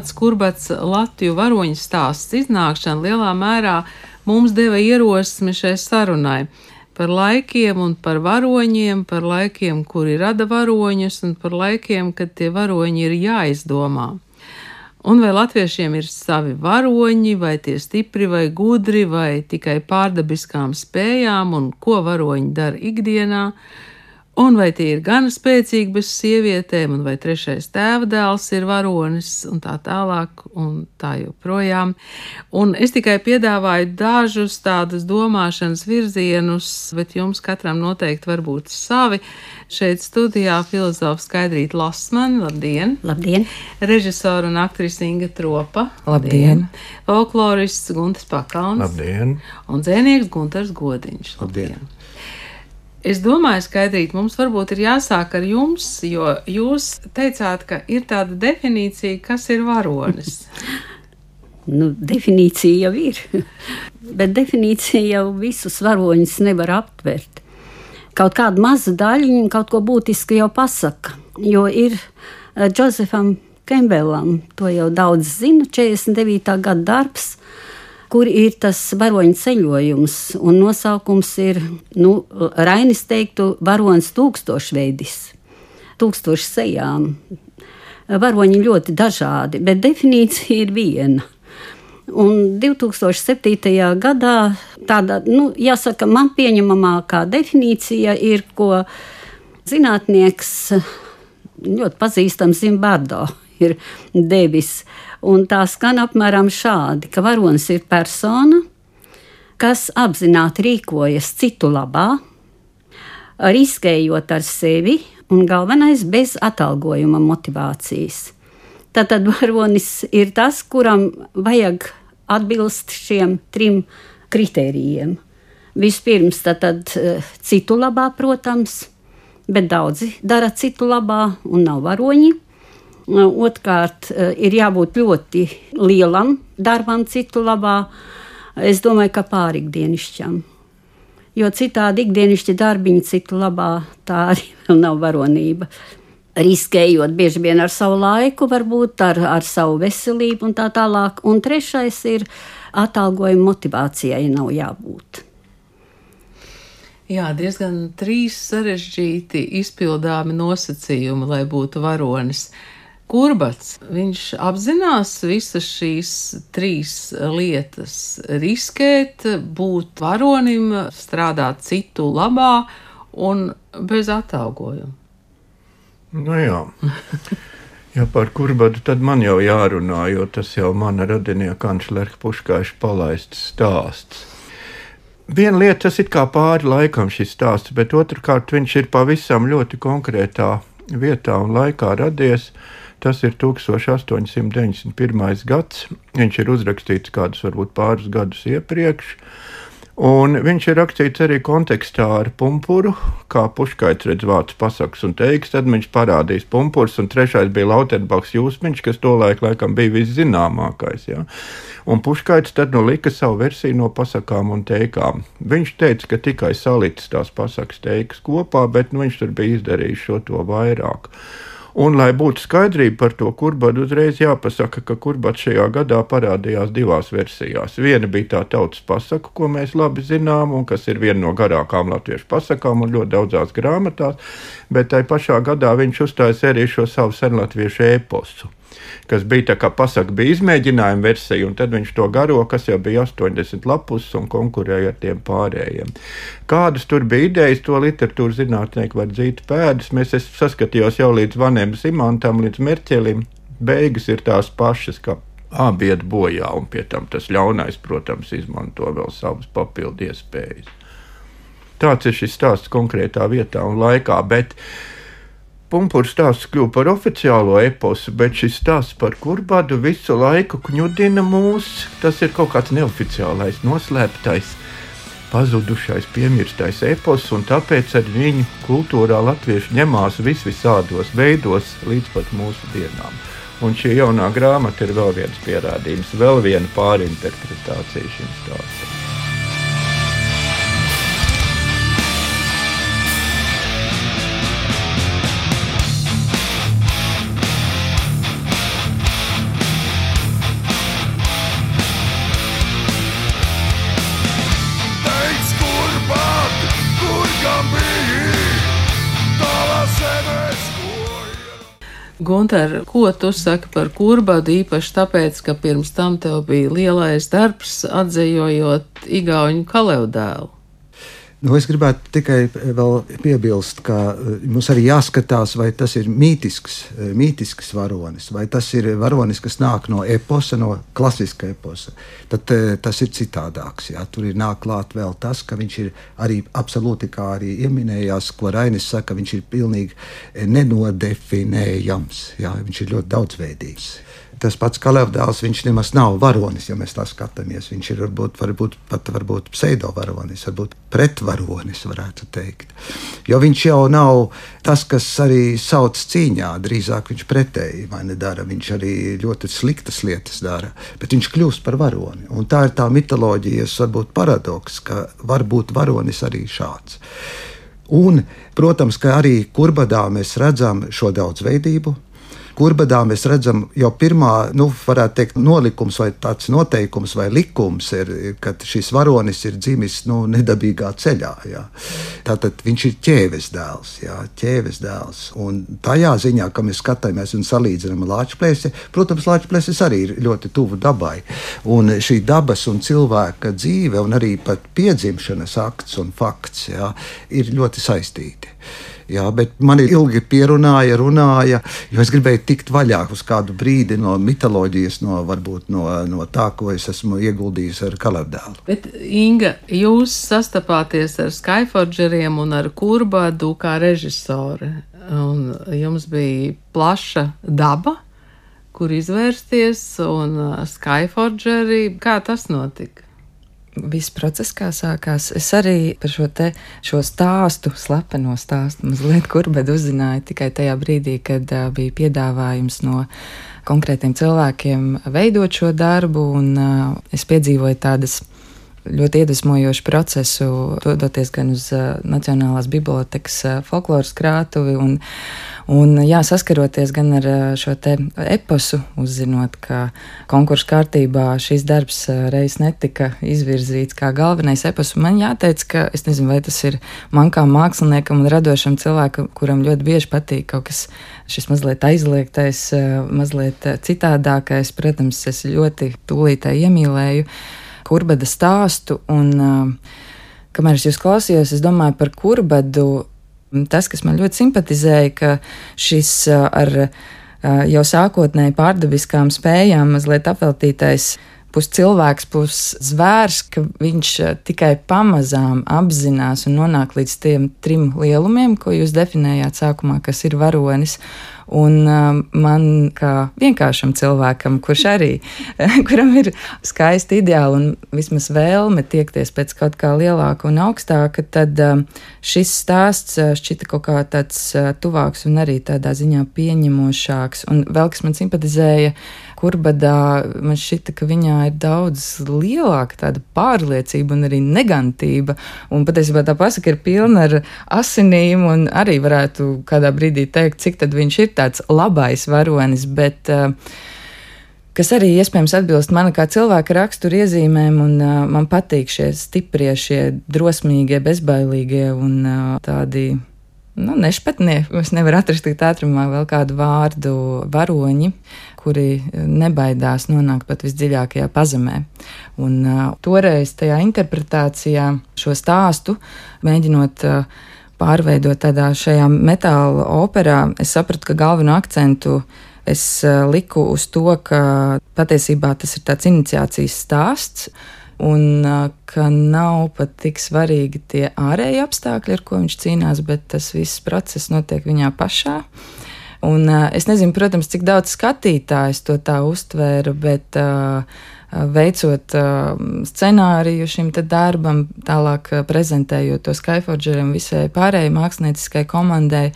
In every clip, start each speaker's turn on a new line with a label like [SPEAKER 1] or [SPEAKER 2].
[SPEAKER 1] Grāmatas kurbats Latviju varoņu stāsts iznākšana lielā mērā mums deva ierosmi šai sarunai par laikiem un par varoņiem, par laikiem, kuri rada varoņus, un par laikiem, kad tie varoņi ir jāizdomā. Un vai latviešiem ir savi varoņi, vai tie stipri vai gudri, vai tikai pārdabiskām spējām, un ko varoņi dara ikdienā, Un vai tie ir gan spēcīgi bez sievietēm, un vai trešais tēva dēls ir varonis, un tā tālāk, un tā joprojām. Un es tikai piedāvāju dažus tādus domāšanas virzienus, bet jums katram noteikti var būt savi. Šeit studijā filozofs Skaidrīt Lasmani, labdien!
[SPEAKER 2] Labdien!
[SPEAKER 1] Režisora un aktrise Inga Tropa,
[SPEAKER 3] labdien!
[SPEAKER 1] Folklorists Guntis Pakalns,
[SPEAKER 3] labdien!
[SPEAKER 1] Un dzēnieks Guntars Godiņš, labdien! labdien. Es domāju, skaidrīt, mums varbūt ir jāsāk ar jums, jo jūs teicāt, ka ir tāda definīcija, kas ir varonis.
[SPEAKER 2] nu, definīcija jau ir, bet definīcija jau visus varoņus nevar aptvert. Kaut kāda maza daļiņa kaut ko būtisku jau pasaka, jo ir Džozefam eh, Kembelam, to jau daudz zina, 49. gada darbs, kur ir tas varoņu ceļojums. Un nosaukums ir, nu, Rainis teiktu, varonis tūkstošveidis, tūkstoši sejām. Varoņi ļoti dažādi, bet definīcija ir viena. Un 2007. gadā tāda, nu, jāsaka, man pieņemamākā definīcija ir, ko zinātnieks ļoti pazīstams Zimbardo ir devis. Un tā skan apmēram šādi, ka varonis ir persona, kas apzināti rīkojas citu labā, riskējot ar sevi un galvenais bez atalgojuma motivācijas. Tātad varonis ir tas, kuram vajag atbilst šiem trim kritērijiem. Vispirms, tad eh, citu labā, protams, bet daudzi dara citu labā un nav varoņi. Otrkārt, eh, ir jābūt ļoti lielam darbam citu labā. Es domāju, ka pārikdienišķam. Jo citādi ikdienišķi darbiņi citu labā, tā arī nav varonība. Riskējot bieži vien ar savu laiku, varbūt ar, ar savu veselību un tā tālāk. Un trešais ir atalgojuma motivācijai nav jābūt.
[SPEAKER 1] Jā, diezgan trīs sarežģīti izpildāmi nosacījumi, lai būtu varonis. Uh, Kurbats, viņš apzinās visas šīs trīs lietas - riskēt, būt varonim, strādāt citu labā un bez atalgojuma.
[SPEAKER 3] Nu jā. Ja par kurbadu tad man jau jārunā, jo tas jau mana radinieka kanclera puškāša palaists stāsts. Viena lieta, tas ir kā pāri laikam šis stāsts, bet otrkārt viņš ir pavisam ļoti konkrētā vietā un laikā radies. Uh, Tas ir 1891. gads. Viņš ir uzrakstīts kādus varbūt pāris gadus iepriekš. Un viņš ir rakstīts arī kontekstā ar pumpuru, kā puškaits redz vārds pasakas un teiks, tad viņš parādīs pumpurs, un trešais bija Lautenbachs Jūsmiņš, kas tolaik laikam bija viszināmākais. Ja? Un puškaits tad nu lika savu versiju no pasakām un teikām. Viņš teica, ka tikai salicis tās pasakas teikas kopā, bet nu, viņš tur bija izdarījis šo to vairāk. Un, lai būtu skaidrība par to kurbadu, uzreiz jāpasaka, ka kurbats šajā gadā parādījās divās versijās. Viena bija tā tautas pasaka, ko mēs labi zinām, un kas ir viena no garākām latviešu pasakām un ļoti daudzās grāmatās, bet tai pašā gadā viņš uzstājas arī šo savu senlatviešu ēposu kas bija tā kā pasaka, bija izmēģinājuma versija, un tad viņš to garo, kas jau bija 80 lapus un konkurēja ar tiem pārējiem. Kādas tur bija idejas, to literatūras zinātnieki var dzīt pēdas. Mēs saskatījos jau līdz Vanem Zimantam, līdz Merķelim. Beigas ir tās pašas, kā abi iet bojā, un pie tam tas ļaunais, protams, izmanto vēl savas papildu iespējas. Tāds ir šis stāsts konkrētā vietā un laikā, bet Pumpurs stāsts kļuva par oficiālo eposu, bet šis stāsts par kurbādu visu laiku kņudina mūs. Tas ir kaut kāds neoficiālais, noslēptais, pazudušais, piemirstais epos, un tāpēc ar viņu kultūrā latvieši ņemās vis visādos veidos līdz pat mūsu dienām. Un šī jaunā grāmata ir vēl viens pierādījums, vēl viena pārinterpretācija šim stāstam.
[SPEAKER 1] Gunter, ko tu saki par kurbadu īpaši tāpēc, ka pirms tam tev bija lielais darbs atzējojot Igauņu kaleudēlu?
[SPEAKER 4] Nu, es gribētu tikai vēl piebilst, ka eh, mums arī jāskatās, vai tas ir mītisks, eh, mītisks varonis, vai tas ir varonis, kas nāk no eposa, no klasiska eposa. Tad eh, tas ir citādāks. Jā. Tur ir nāk klāt vēl tas, ka viņš ir arī absolūti, kā arī ieminējās, ko Rainis saka, viņš ir pilnīgi nenodefinējams. Jā. Viņš ir ļoti daudzveidīgs tas pats Kalevdāls, viņš nemaz nav varonis, ja mēs tā skatāmies. Viņš ir varbūt, varbūt pat varbūt pseidovaronis, varbūt pretvaronis, varētu teikt. Jo viņš jau nav tas, kas arī sauc cīņā, drīzāk viņš pretēji nedara. Viņš arī ļoti sliktas lietas dara, bet viņš kļūst par varoni. Un tā ir tā mitoloģijas varbūt paradoks, ka var būt varonis arī šāds. Un, protams, ka arī kurbadā mēs redzam šo daudzveidību, Kurbadā mēs redzam jau pirmā, nu, varētu teikt, nolikums vai tāds noteikums vai likums ir, ka šis varonis ir dzimis nu, nedabīgā ceļā. Jā. Tātad viņš ir ķēves dēls, jā, ķēves dēls. Un tajā ziņā, ka mēs skatāmies un salīdzinām Latvijas, protams, Latvijas arī ir ļoti tuvu dabai. Un šī dabas un cilvēka dzīve un arī pat piedzimšanas akts un fakts jā, ir ļoti saistīti. Jā, bet man ilgi pierunāja, runāja, jo es gribēju tikt vaļā uz kādu brīdi no mitoloģijas, no, varbūt, no, no tā, ko es esmu ieguldījis ar kalendāru.
[SPEAKER 1] Bet, Inga, jūs sastapāties ar Skyforgeriem un ar Kurbadu kā režisore, un jums bija plaša daba, kur izvērsties, un Skyforgeri, kā tas notika?
[SPEAKER 5] Viss process, kā sākās. Es arī par šo, te, šo stāstu, slepeno stāstu, mazliet kurbedu uzzināju tikai tajā brīdī, kad uh, bija piedāvājums no konkrētiem cilvēkiem veidot šo darbu, un uh, es piedzīvoju tādas ļoti iedvesmojošu procesu, dodoties gan uz Nacionālās bibliotekas folkloras krātuvi un, un jā, saskaroties gan ar šo te eposu, uzzinot, ka konkursu kārtībā šis darbs reiz netika izvirzīts kā galvenais epos. Man jāteic, ka es nezinu, vai tas ir man kā māksliniekam un radošam cilvēkam, kuram ļoti bieži patīk kaut kas šis mazliet aizliegtais, mazliet citādākais. Protams, es ļoti tūlītēji iemīlēju kurbada stāstu. Un, kamēr es jūs klausījos, es domāju par kurbadu. Tas, kas man ļoti simpatizēja, ka šis ar jau sākotnēji pārdabiskām spējām mazliet apveltītais puscilvēks, puszvērs, ka viņš tikai pamazām apzinās un nonāk līdz tiem trim lielumiem, ko jūs definējāt sākumā, kas ir varonis. Un um, man, kā vienkāršam cilvēkam, kurš arī, kuram ir skaisti ideāli un vismaz vēlme tiekties pēc kaut kā lielāka un augstāka, tad um, šis stāsts šķita kaut kā tāds tuvāks un arī tādā ziņā pieņemošāks. Un vēl kas man simpatizēja, kurbadā man šķita, ka viņā ir daudz lielāka tāda pārliecība un arī negantība. Un patiesībā tā pasaka ir pilna ar asinīm un arī varētu kādā brīdī teikt, cik tad viņš ir tāds labais varonis, bet uh, kas arī iespējams atbilst mana kā cilvēka rakstura iezīmēm, un uh, man patīk šie stiprie, šie drosmīgie, bezbailīgie un uh, tādi. Nu, nešpatnie. Es nevaru atrast tik ātrumā vēl kādu vārdu varoņi, kuri nebaidās nonākt pat visdziļākajā pazemē. Un uh, toreiz tajā interpretācijā šo stāstu mēģinot uh, pārveidot tādā šajā metāla operā, es sapratu, ka galveno akcentu es eh, liku uz to, ka patiesībā tas ir tāds iniciācijas stāsts. Un eh, ka nav pat tik svarīgi tie ārēji apstākļi, ar ko viņš cīnās, bet tas viss process notiek viņā pašā. Un, es nezinu, protams, cik daudz skatītājs to tā uztvēra, bet veicot scenāriju šim darbam, tālāk prezentējot to Skyforgeriem visai pārējai mākslinieciskai komandai.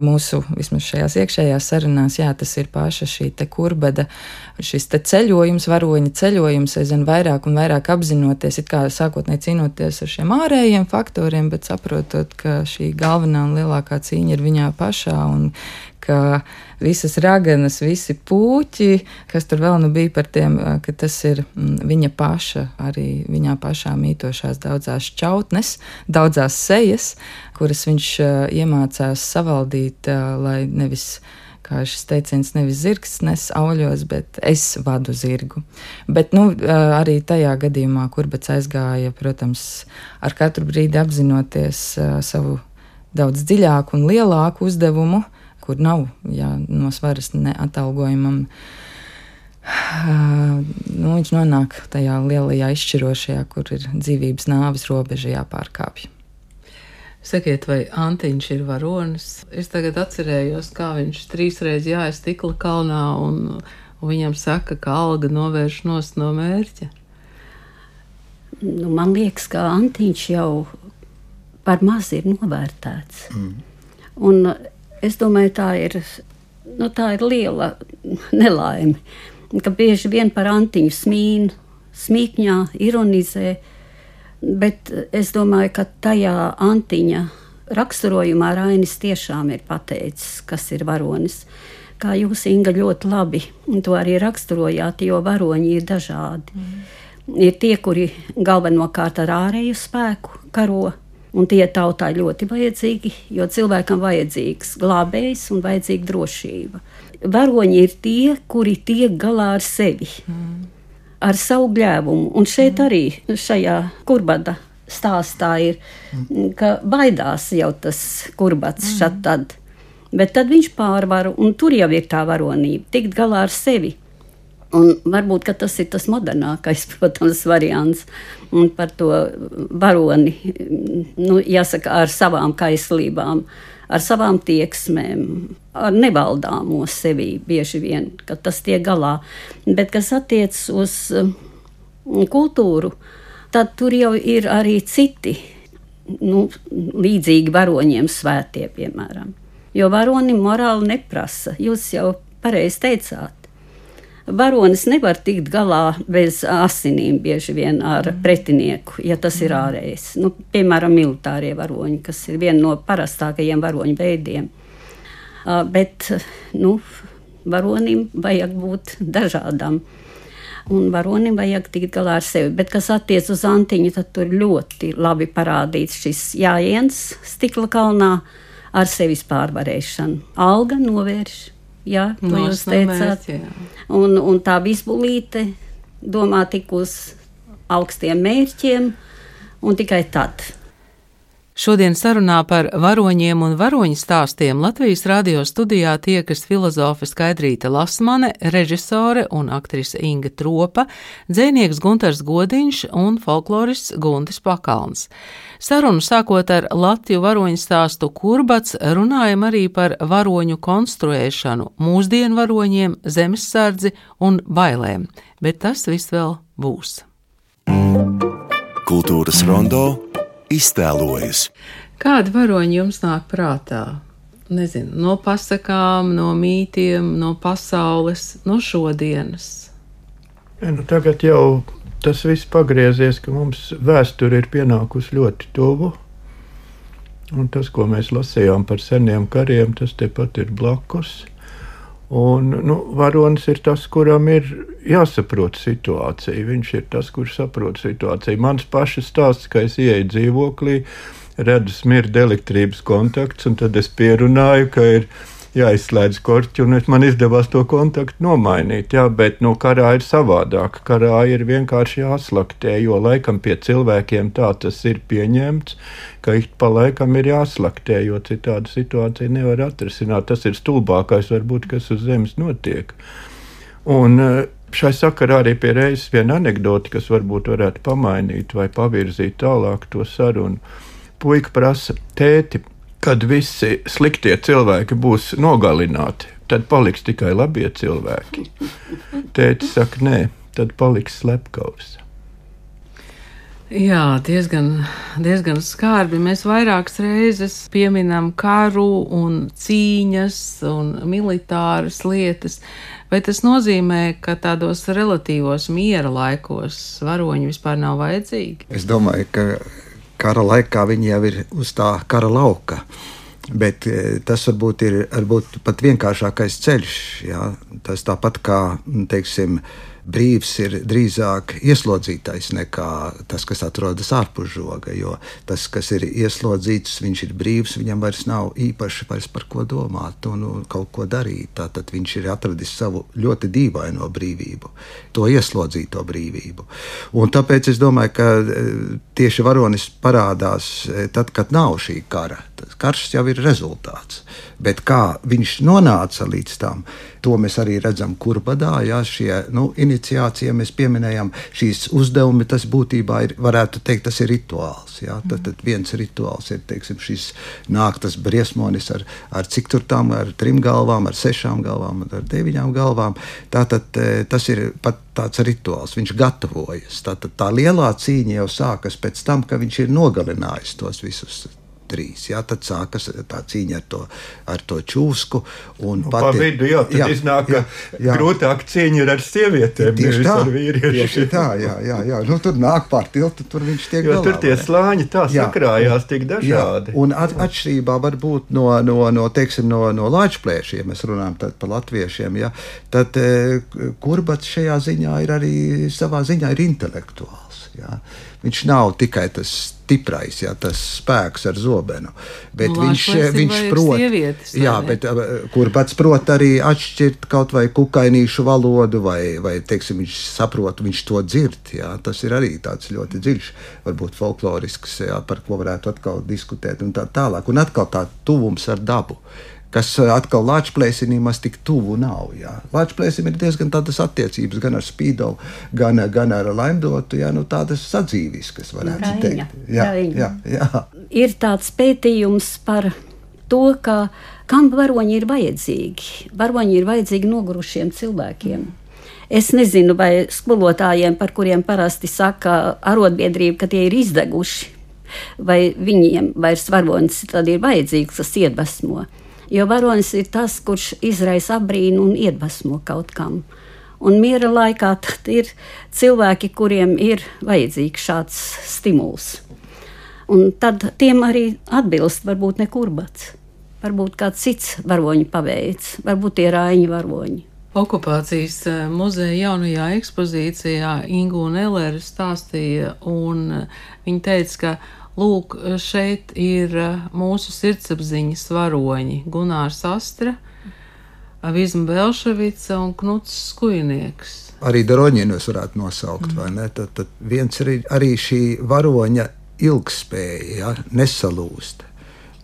[SPEAKER 5] Mūsu vismaz šajās iekšējās sarunās, jā, tas ir paša šī te kurbada, šis te ceļojums, varoņa ceļojums, aizvien vairāk un vairāk apzinoties, it kā sākotnēji cīnoties ar šiem ārējiem faktoriem, bet saprotot, ka šī galvenā un lielākā cīņa ir viņā pašā un ka visas raganas, visi puķi, kas tur vēl nu bija par tiem, ka tas ir mm, viņa paša, arī viņā pašā mītošās daudzās čautnes, daudzās sejas, kuras viņš iemācās savaldīt, lai nevis kā šis teiciens nevis zirgs nes auļos, bet es vadu zirgu. Bet nu, arī tajā gadījumā, kur bats aizgāja, protams, ar katru brīdi apzinoties savu daudz dziļāku un lielāku uzdevumu, kur nav jā, no svaras neatalgojumam. Nu, viņš nonāk tajā lielajā izšķirošajā, kur ir dzīvības nāves robeža jāpārkāpj.
[SPEAKER 1] Sakiet, vai Antiņš ir varonis? Es tagad atcerējos, kā viņš trīsreiz jāja stikla kalnā un, un viņam saka, ka alga novērš nost no mērķa.
[SPEAKER 2] Nu, man liekas, ka Antiņš jau par maz ir novērtēts. Mm. Un es domāju, tā ir, nu, tā ir liela nelaime, ka bieži vien par Antiņu smīn, smīkņā, ironizē. Bet es domāju, ka tajā antiņa raksturojumā Rainis tiešām ir pateicis, kas ir varonis. Kā jūs, Inga, ļoti labi to arī raksturojāt, jo varoņi ir dažādi. Mm. Ir tie, kuri galvenokārt ar ārēju spēku karo, un tie tautai ļoti vajadzīgi, jo cilvēkam vajadzīgs glābējs un vajadzīga drošība. Varoņi ir tie, kuri tiek galā ar sevi. Mm ar savu gļēvumu. Un šeit mm. arī šajā kurbada stāstā ir, ka baidās jau tas kurbats mm. šad tad. Bet tad viņš pārvar, un tur jau ir tā varonība, tikt galā ar sevi. Un varbūt tas ir tas modernākais, protams, variants. Un par to varoni, nu, jāsaka, ar savām kaislībām, ar savām tieksmēm, ar nevaldāmo sevi bieži vien, ka tas tiek galā. Bet kas attiecas uz mm, kultūru, tad tur jau ir arī citi nu, līdzīgi varoņiem svētie, piemēram. Jo varonim morāli neprasa. Jūs jau pareizi teicāt varonis nevar tikt galā bez asinīm, bieži vien ar mm. pretinieku, ja tas ir mm. ārējs. Nu, piemēram, militārie varoņi, kas ir viena no parastākajiem varoņu veidiem. Bet nu, varonim vajag būt dažādam. Un varonim vajag tikt galā ar sevi. Bet, kas attiecas uz antiņu, tad tur ļoti labi parādīts šis jājiens stikla kalnā ar sevis pārvarēšanu. Alga novērš Jā, to Nos jūs teicāt. Mērķi, un, un tā visbulīte domā tik uz augstiem mērķiem, un tikai tad.
[SPEAKER 1] Šodien sarunā par varoņiem un varoņu stāstiem Latvijas radio studijā tiekas filozofe Skaidrīta Lasmane, režisore un aktrise Inga Tropa, dzēnieks Gunters Godiņš un folklorists Guntis Pakalns. Sarunu sākot ar Latviju varoņu stāstu kurbats, runājam arī par varoņu konstruēšanu, mūsdienu varoņiem, zemesardzi un bailēm, bet tas viss vēl būs.
[SPEAKER 6] Kultūras rondo iztēlojas.
[SPEAKER 1] Kādi varoņi jums nāk prātā? Nezinu, no pasakām, no mītiem, no pasaules, no šodienas.
[SPEAKER 3] Ja, nu tagad jau tas viss pagriezies, ka mums vēsture ir pienākusi ļoti tuvu. Un tas, ko mēs lasījām par seniem kariem, tas tepat ir blakus. Un, nu, varonis ir tas, kuram ir jāsaprot situācija. Viņš ir tas, kurš saprot situāciju. Mans pašs stāsts, ka es ieeju dzīvoklī, redzu smirdu elektrības kontakts, un tad es pierunāju, ka ir ielikās jāizslēdz korķi, un man izdevās to kontaktu nomainīt. Jā, bet nu, karā ir savādāk. Karā ir vienkārši jāslaktē, jo laikam pie cilvēkiem tā tas ir pieņemts, ka ik pa laikam ir jāslaktē, jo citādi situācija nevar atrisināt. Tas ir stulbākais, varbūt, kas uz zemes notiek. Un, eh, Šai sakarā arī pie reizes viena anekdote, kas varbūt varētu pamainīt vai pavirzīt tālāk to sarunu. Puika prasa, tēti, kad visi sliktie cilvēki būs nogalināti, tad paliks tikai labie cilvēki. Tēti saka, nē, tad paliks slepkavs.
[SPEAKER 1] Jā, diezgan, diezgan skarbi. Mēs vairākas reizes pieminam karu un cīņas un militāras lietas. Vai tas nozīmē, ka tādos relatīvos miera laikos varoņi vispār nav vajadzīgi?
[SPEAKER 4] Es domāju, ka kara laikā viņi jau ir uz tā kara lauka. Bet e, tas varbūt ir varbūt pat vienkāršākais ceļš. Jā. Tas tāpat kā teiksim, brīvs ir drīzāk ieslodzītais nekā tas, kas atrodas ārpus žoga. Jo tas, kas ir ieslodzīts, viņš ir brīvs, viņam vairs nav īpaši vairs par ko domāt un, un kaut ko darīt. Tātad viņš ir atradis savu ļoti dīvaino brīvību, to ieslodzīto brīvību. Un tāpēc es domāju, ka e, tieši varonis parādās e, tad, kad nav šī kara. Karš jau ir rezultāts. Bet kā viņš nonāca līdz tam, to mēs arī redzam kurbadā. Jā, šie nu, iniciācija, mēs pieminējam šīs uzdevumi, tas būtībā ir, varētu teikt, tas ir rituāls. Jā, tad, tad viens rituāls ir, teiksim, šis nāktas briesmonis ar, ar cik tur tam, ar trim galvām, ar sešām galvām, ar deviņām galvām. Tātad e, tas ir pat tāds rituāls, viņš gatavojas. Tātad tā lielā cīņa jau sākas pēc tam, ka viņš ir nogalinājis tos visus trīs. Jā, tad sākas tā cīņa ar to, ar to čūsku. Un
[SPEAKER 3] nu, pati, pa vidu, jā, tad jā, iznāk, jā, jā. grūtāk cīņa ir ar sievietēm,
[SPEAKER 4] tieši tā, ar vīriešiem. Tā, jā, jā, jā. Nu, tur nāk pār tiltu, tur viņš tiek
[SPEAKER 3] jo, galā. Tur tie slāņi tā jā, sakrājās tik dažādi.
[SPEAKER 4] Jā, un at, atšķirībā varbūt no, no, no, teiksim, no, no lāčplēšiem, mēs runājam par latviešiem, ja, tad e, kurbats šajā ziņā ir arī savā ziņā ir intelektuāls. Ja. Viņš nav tikai tas stiprais, jā, tas spēks ar zobenu. Bet nu, viņš, viņš prot, sievietes, jā, bet, kur pats prot arī atšķirt kaut vai kukainīšu valodu, vai, vai teiksim, viņš saprot, viņš to dzird. Jā, tas ir arī tāds ļoti dziļš, varbūt folklorisks, jā, par ko varētu atkal diskutēt un tā tālāk. Un atkal tā tuvums ar dabu kas eh, atkal Latvijas maz tik tuvu nav. Latvijas ir diezgan tādas attiecības gan ar Spīdovu, gan, gan ar Laimdotu, jā, nu, tādas sadzīviskas, varētu Raiņa. teikt. Jā, jā, jā.
[SPEAKER 2] Ir tāds pētījums par to, ka kam varoņi ir vajadzīgi. Varoņi ir vajadzīgi nogurušiem cilvēkiem. Es nezinu, vai skolotājiem, par kuriem parasti saka arotbiedrība, ka tie ir izdeguši, vai viņiem vairs varonis ir vajadzīgs, kas iedvesmo. Jo varonis ir tas, kurš izraisa apbrīnu un iedvesmo kaut kam. Un miera laikā ir cilvēki, kuriem ir vajadzīgs šāds stimuls. Un tad tiem arī atbilst varbūt ne kurbats, varbūt kāds cits varoņu paveids, varbūt tie rāņu varoņi.
[SPEAKER 1] Okupācijas eh, muzeja jaunajā ekspozīcijā Ingu un Elere stāstīja, un eh, viņa teica, ka Lūk, šeit ir eh, mūsu sirdsapziņas varoņi - Gunārs Astra, Vizma Belševica un Knuts Skujnieks.
[SPEAKER 4] Arī Daroņienus varētu nosaukt, mm. vai ne? Tad, tad viens ir arī šī varoņa ilgspēja, ja? nesalūst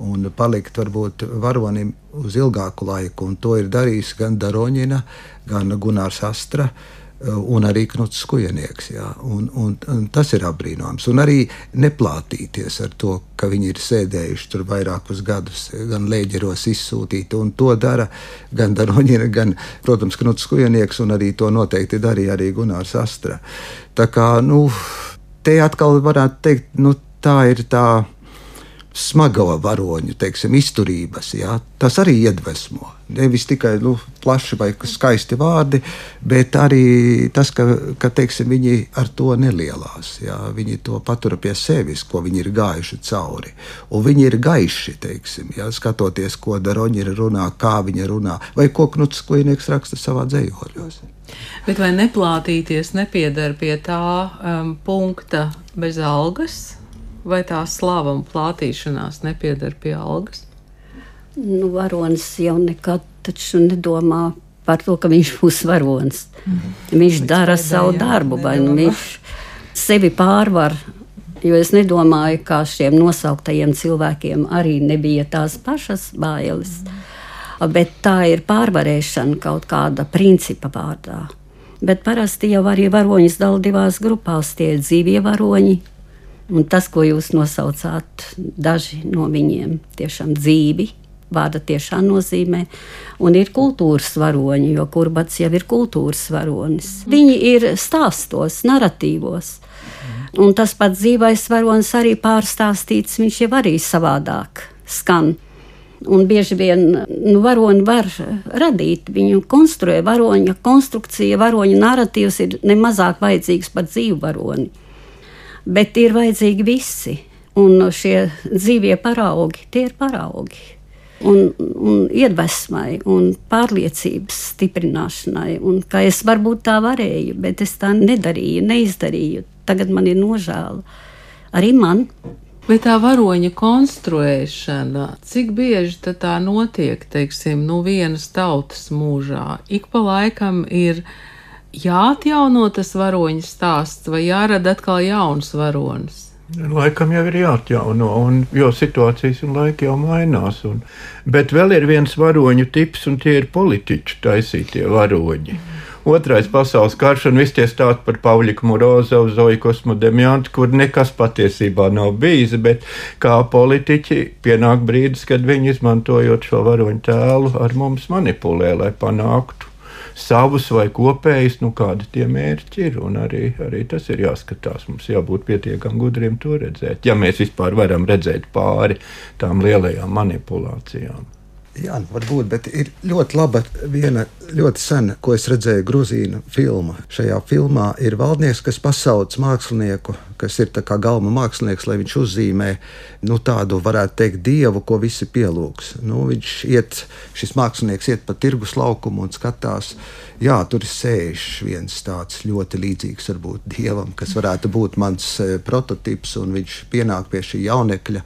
[SPEAKER 4] un palikt varbūt varonim uz ilgāku laiku. Un to ir darījis gan Daroņina, gan Gunārs Astra. Uh, un arī Knuts Skujenieks. Jā, un, un, un tas ir apbrīnojams. Un arī neplātīties ar to, ka viņi ir sēdējuši tur vairākus gadus, gan lēģeros izsūtīti, un to dara gan Daroņina, gan, protams, Knuts Skujenieks, un arī to noteikti darīja arī Gunārs Astra. Tā kā, nu, te atkal varētu teikt, nu, tā ir tā smago varoņu teiksim, izturības. Jā, tas arī iedvesmo. Nevis tikai nu, plaši vai skaisti vārdi, bet arī tas, ka, ka teiksim, viņi ar to nelielās. Jā, viņi to patur pie sevis, ko viņi ir gājuši cauri. Un viņi ir gaiši, teiksim, jā, skatoties, ko Daroņi runā, kā viņi runā, vai ko Knuts Klīnieks raksta savā dzējoļos.
[SPEAKER 1] Bet vai neplātīties nepiedara pie tā um, punkta bez algas? Vai tā slava un plātīšanās nepiedara pie algas?
[SPEAKER 2] Nu, varonis jau nekad nedomā par to, ka viņš būs varonis. Mhm. Viņš Līdz dara pēdējā, savu darbu, vai nu viņš sevi pārvar. Jo es nedomāju, ka šiem nosauktajiem cilvēkiem arī nebija tās pašas bailes. Mhm. Bet tā ir pārvarēšana kaut kāda principa vārdā. Bet parasti jau arī varoņus dala divās grupās. Tie dzīvie varoņi, Un tas, ko jūs nosaucāt, daži no viņiem tiešām dzīvi. Vārda tiešām nozīmē, un ir kultūras varoņi, jo kurbats jau ir kultūras varonis. Viņi ir stāstos, narratīvos. Un tas pats dzīvais varonis arī pārstāstīts, viņš jau arī savādāk skan. Un bieži vien nu, varoni var radīt, viņu konstruē varoņa konstrukcija, varoņa narratīvs ir nemazāk vajadzīgs par dzīvu varoni bet ir vajadzīgi visi. Un šie dzīvie paraugi, tie ir paraugi. un, un iedvesmai un pārliecības stiprināšanai. Un kā es varbūt tā varēju, bet es tā nedarīju, neizdarīju. Tagad man ir nožēla. Arī man.
[SPEAKER 1] Bet tā varoņa konstruēšana, cik bieži tā notiek, teiksim, nu vienas tautas mūžā? Ik pa laikam ir jāatjauno tas varoņa stāsts vai jārada atkal jauns varonis?
[SPEAKER 3] Laikam jau ir jāatjauno, un, jo situācijas un laiki jau mainās. Un, bet vēl ir viens varoņu tips, un tie ir politiķu taisītie varoņi. Otrais pasaules karš un viss tie stāsti par Pāviliku Morozovu, Zoju Kosmodemjantu, kur nekas patiesībā nav bijis, bet kā politiķi pienāk brīdis, kad viņi izmantojot šo varoņu tēlu ar mums manipulē, lai panāktu savus vai kopējus, nu, kādi tie mērķi ir. Arī, arī tas ir jāskatās. Mums jābūt pietiekami gudriem to redzēt. Ja mēs vispār varam redzēt pāri tām lielajām manipulācijām.
[SPEAKER 4] Jā, nu, varbūt, bet ir ļoti laba viena ļoti sena, ko es redzēju Grūzīnu filmā. Šajā filmā ir valdnieks, kas pasauc mākslinieku, kas ir kā galma mākslinieks, lai viņš uzzīmē nu, tādu, varētu teikt, dievu, ko visi pielūgs. Nu, viņš iet, šis mākslinieks iet pa tirgus laukumu un skatās jā, tur sēž viens tāds ļoti līdzīgs varbūt dievam, kas varētu būt mans e, prototyps, un viņš pienāk pie šī jaunekļa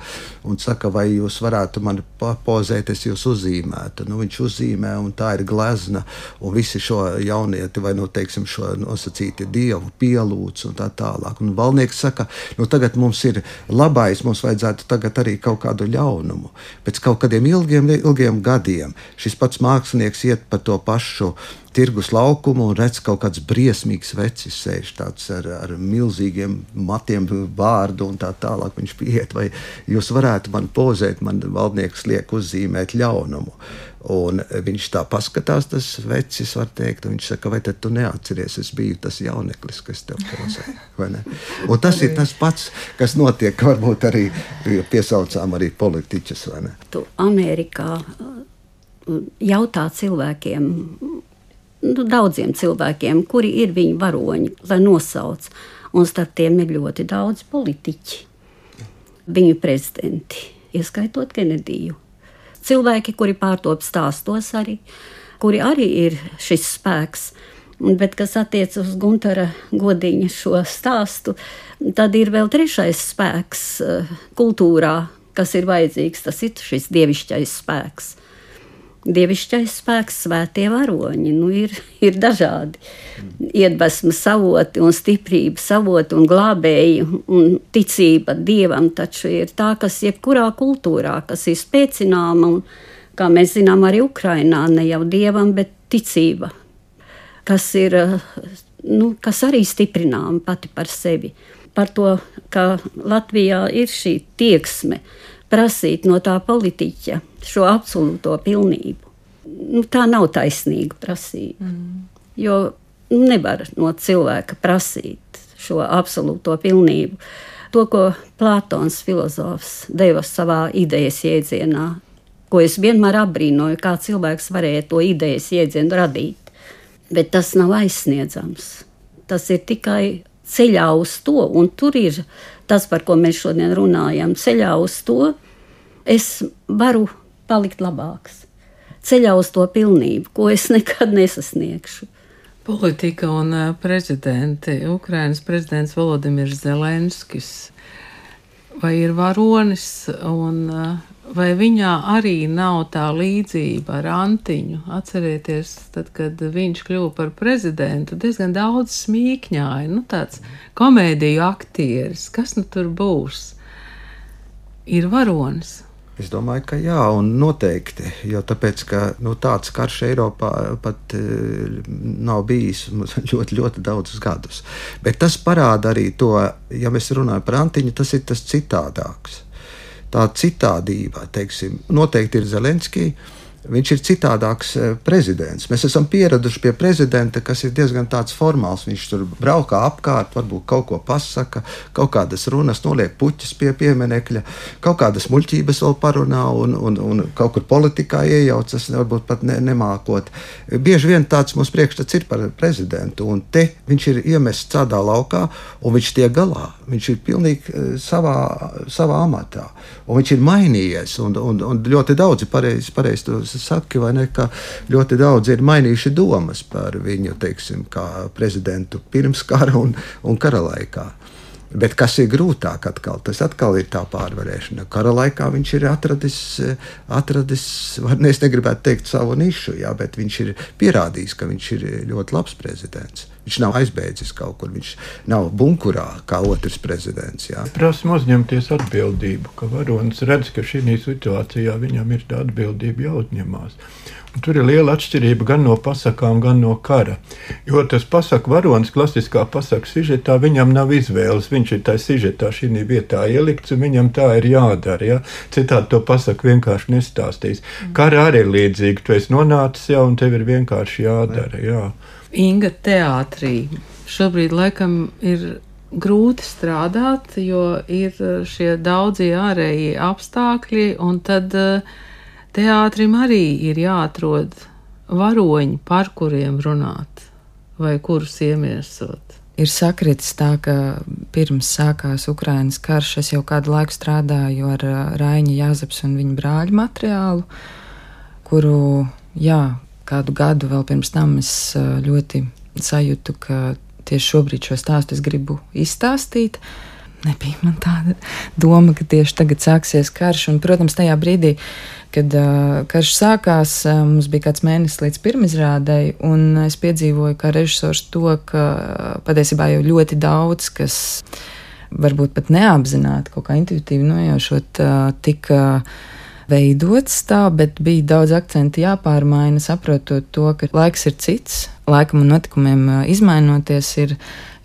[SPEAKER 4] un saka, vai jūs varētu man pozēt, es jūs uzzīmētu. Nu, viņš uzzīmē, un tā ir glezna, un visi šo jaunieti vai, nu, teiksim, šo nosacīti dievu pielūdz un tā tālāk. Un valnieks saka, nu, tagad mums ir labais, mums vajadzētu tagad arī kaut kādu ļaunumu. Pēc kaut kādiem ilgiem, ilgiem gadiem šis pats mākslinieks iet pa to pašu tirgus laukumu un redz kaut kāds briesmīgs vecis, sēž tāds ar, ar milzīgiem matiem, vārdu un tā tālāk. Viņš pieiet, vai jūs varētu man pozēt, man valdnieks liek uzzīmēt ļaunumu. Un viņš tā paskatās, tas vecis, var teikt, un viņš saka, vai tu neatceries, es biju tas jauneklis, kas tev pozēja. Tas ir tas pats, kas notiek, varbūt arī piesaucām arī politiķus.
[SPEAKER 2] Tu Amerikā jautā cilvēkiem, nu, daudziem cilvēkiem, kuri ir viņu varoņi, lai nosauc. Un starp tiem ir ļoti daudz politiķi, viņu prezidenti, ieskaitot Kenediju. Cilvēki, kuri pārtop stāstos arī, kuri arī ir šis spēks. Bet, kas attiecas uz Gunara godiņa šo stāstu, tad ir vēl trešais spēks eh, kultūrā, kas ir vajadzīgs. Tas ir šis dievišķais spēks dievišķais spēks, svētie varoņi. Nu, ir, ir dažādi iedvesmas savoti un stiprība savoti un glābēji un ticība dievam taču ir tā, kas jebkurā kultūrā, kas ir spēcināma un, kā mēs zinām, arī Ukrainā ne jau dievam, bet ticība, kas ir, nu, kas arī stiprinām pati par sevi. Par to, ka Latvijā ir šī tieksme prasīt no tā politiķa šo absolūto pilnību. Nu, tā nav taisnīga prasība. Mm. Jo nevar no cilvēka prasīt šo absolūto pilnību. To, ko Platons filozofs deva savā idejas jēdzienā, ko es vienmēr apbrīnoju, kā cilvēks varēja to idejas jēdzienu radīt. Bet tas nav aizsniedzams. Tas ir tikai ceļā uz to, un tur ir tas, par ko mēs šodien runājam. Ceļā uz to es varu palikt labāks. Ceļā uz to pilnību, ko es nekad nesasniegšu.
[SPEAKER 1] Politika un uh, prezidenti. Ukrainas prezidents Volodimirs Zelenskis. Vai ir varonis, un uh, vai viņā arī nav tā līdzība ar Antiņu? Atcerieties, tad, kad viņš kļuva par prezidentu, diezgan daudz smīkņāja, nu tāds komēdiju aktieris. Kas nu tur būs? Ir varonis.
[SPEAKER 4] Es domāju, ka jā, un noteikti. Jo tāpēc, ka, nu, tāds karš Eiropā pat e, nav bijis ļoti, ļoti daudzus gadus. Bet tas parāda arī to, ja mēs runājam par Antiņu, tas ir tas citādāks. Tā citādība, teiksim, noteikti ir Zelenskija Viņš ir citādāks eh, prezidents. Mēs esam pieraduši pie prezidenta, kas ir diezgan formāls. Viņš tur braukā apkārt, varbūt kaut ko pasaka, kaut kādas runas, noliek puķis pie pieminekļa, kaut kādas muļķības vēl parunā un, un, un kaut kur politikā iejaucas, varbūt pat ne, nemākot. Bieži vien tāds mums priekšstats ir par prezidentu, un te viņš ir iemests tādā laukā, un viņš tiek galā. Viņš ir pilnīgi eh, savā, savā amatā, un viņš ir mainījies, un, un, un ļoti daudzi pareizi pareiz saki, vai ne, ka ļoti daudz ir mainījuši domas par viņu, teiksim, kā prezidentu pirms kara un, un kara laikā. Bet kas ir grūtāk, atkal, tas atkal ir tā pārvarēšana. Kara laikā viņš ir atradis, atradis ne, es negribētu teikt savu nišu, jā, bet viņš ir pierādījis, ka viņš ir ļoti labs prezidents. Viņš nav aizbēdzis kaut kur, viņš nav bunkurā kā otrs prezidents. Jā.
[SPEAKER 3] Prasam uzņemties atbildību, ka varonis redz, ka šī situācijā viņam ir tā atbildība jāuzņemās. Un tur ir liela atšķirība gan no pasakām, gan no kara. Jo tas pasaku varonis, klasiskā pasaku sižetā, viņam nav izvēles. Viņš ir tajā sižetā, šī vietā ielikts, un viņam tā ir jādara. Ja? Citādi to pasaku vienkārši nestāstīs. Kara arī ir līdzīga. Tu esi nonācis jau, un tev ir vienkārši jādara. Jā.
[SPEAKER 1] Inga teātrī šobrīd laikam ir grūti strādāt, jo ir šie daudzie ārējie apstākļi, un tad uh, Teātrim arī ir jāatrod varoņi, par kuriem runāt vai kurus iemiesot.
[SPEAKER 5] Ir sakritis tā, ka pirms sākās Ukrainas karš, es jau kādu laiku strādāju ar Raņa Jāzeps un viņa brāļu materiālu, kuru, jā, kādu gadu vēl pirms tam es ļoti sajūtu, ka tieši šobrīd šo stāstu es gribu izstāstīt. Nebija man tāda doma, ka tieši tagad sāksies karš, un, protams, tajā brīdī Kad uh, karš sākās, uh, mums bija kāds mēnesis līdz pirmizrādēji, un es piedzīvoju kā režisors to, ka uh, patiesībā jau ļoti daudz, kas varbūt pat neapzināti, kaut kā intuitīvi nojaušot, uh, tika veidots tā, bet bija daudz akcentu jāpārmaina, saprotot to, ka laiks ir cits, laikam un notikumiem izmainoties ir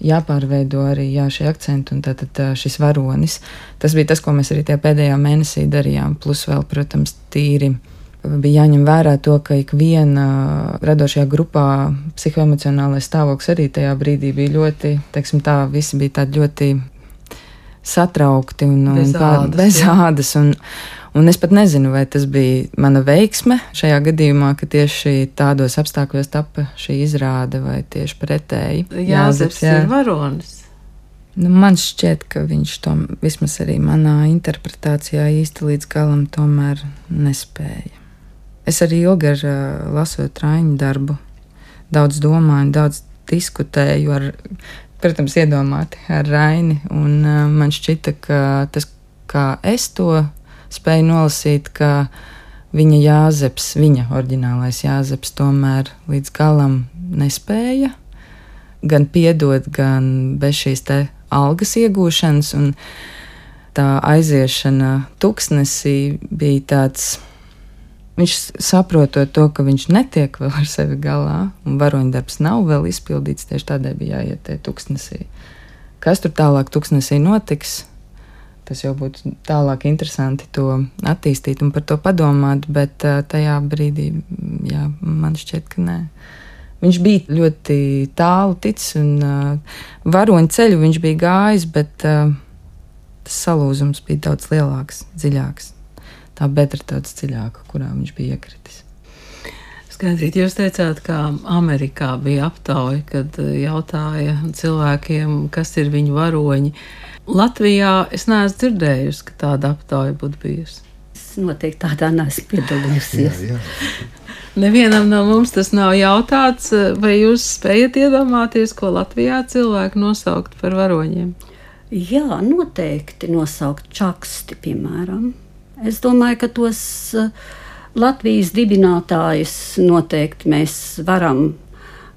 [SPEAKER 5] jāpārveido arī jā, šie akcenti un tātad šis varonis. Tas bija tas, ko mēs arī tajā pēdējā mēnesī darījām, plus vēl, protams, tīri. Bija jāņem vērā to, ka ikviena radošajā grupā psihoemocionālais stāvoklis arī tajā brīdī bija ļoti, teiksim tā, visi bija tādi ļoti satraukti un, un
[SPEAKER 1] bez ādas.
[SPEAKER 5] Bez ādas un, Un es pat nezinu, vai tas bija mana veiksme šajā gadījumā, ka tieši tādos apstākļos tapa šī izrāde, vai tieši pretēji.
[SPEAKER 1] Jāzeps jā. ir varonis.
[SPEAKER 5] Nu, man šķiet, ka viņš to vismaz arī manā interpretācijā īsti līdz galam tomēr nespēja. Es arī ilgi ar, lasot Raņa darbu, daudz domāju, daudz diskutēju ar, protams, iedomāti ar Raini, un man šķita, ka tas, kā es to spēju nolasīt, ka viņa jāzeps, viņa oriģinālais jāzeps, tomēr līdz galam nespēja gan piedot, gan bez šīs te algas iegūšanas, un tā aiziešana tuksnesī bija tāds. Viņš saprotot to, ka viņš netiek vēl ar sevi galā, un varoņdarbs nav vēl izpildīts, tieši tādēļ bija jāiet tajā tuksnesī. Kas tur tālāk tuksnesī notiks, tas jau būtu tālāk interesanti to attīstīt un par to padomāt, bet tajā brīdī jā, man šķiet, ka nē. Viņš bija ļoti tālu ticis un uh, varoņu ceļu viņš bija gājis, bet uh, tas salūzums bija daudz lielāks, dziļāks. Tā bedra tāds dziļāka, kurā viņš bija iekritis.
[SPEAKER 1] Skaidrīt, jūs teicāt, ka Amerikā bija aptauja, kad jautāja cilvēkiem, kas ir viņu varoņi. Uh, Latvijā es neesmu dzirdējusi, ka tāda aptauja būtu bijusi.
[SPEAKER 2] Es noteikti tādā neesmu piedalījusies.
[SPEAKER 4] jā, jā.
[SPEAKER 1] Nevienam no mums tas nav jautāts, vai jūs spējat iedomāties, ko Latvijā cilvēki nosaukt par varoņiem?
[SPEAKER 2] Jā, noteikti nosaukt čaksti, piemēram. Es domāju, ka tos uh, Latvijas dibinātājus noteikti mēs varam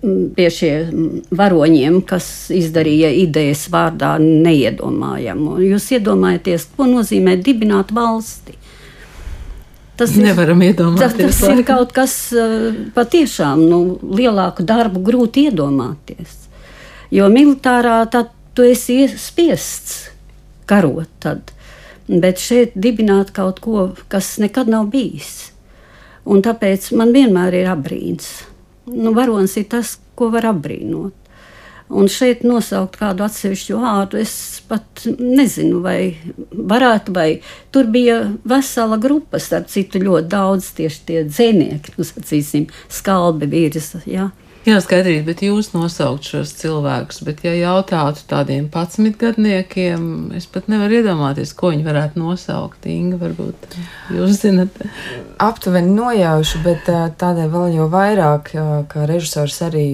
[SPEAKER 2] pie šiem varoņiem, kas izdarīja idejas vārdā neiedomājamu. Jūs iedomājaties, ko nozīmē dibināt valsti?
[SPEAKER 1] Tas nevaram iedomāties.
[SPEAKER 2] Tas, tas ir kaut kas patiešām nu, lielāku darbu grūti iedomāties. Jo militārā tad tu esi spiests karot. Tad. Bet šeit dibināt kaut ko, kas nekad nav bijis. Un tāpēc man vienmēr ir abrīns. Nu, varonis ir tas, ko var apbrīnot. Un šeit nosaukt kādu atsevišķu vārdu, es pat nezinu, vai varētu, vai tur bija vesela grupa, starp citu, ļoti daudz tieši tie dzēnieki, nu, sacīsim, skalbi vīrs. Ja.
[SPEAKER 1] Jā, skaidrīt, bet jūs nosaukt šos cilvēkus, bet ja jautātu tādiem patsmitgadniekiem, es pat nevaru iedomāties, ko viņi varētu nosaukt. Inga, varbūt jūs zinat.
[SPEAKER 5] Aptuveni nojaušu, bet tādēļ vēl jau vairāk, kā režisors arī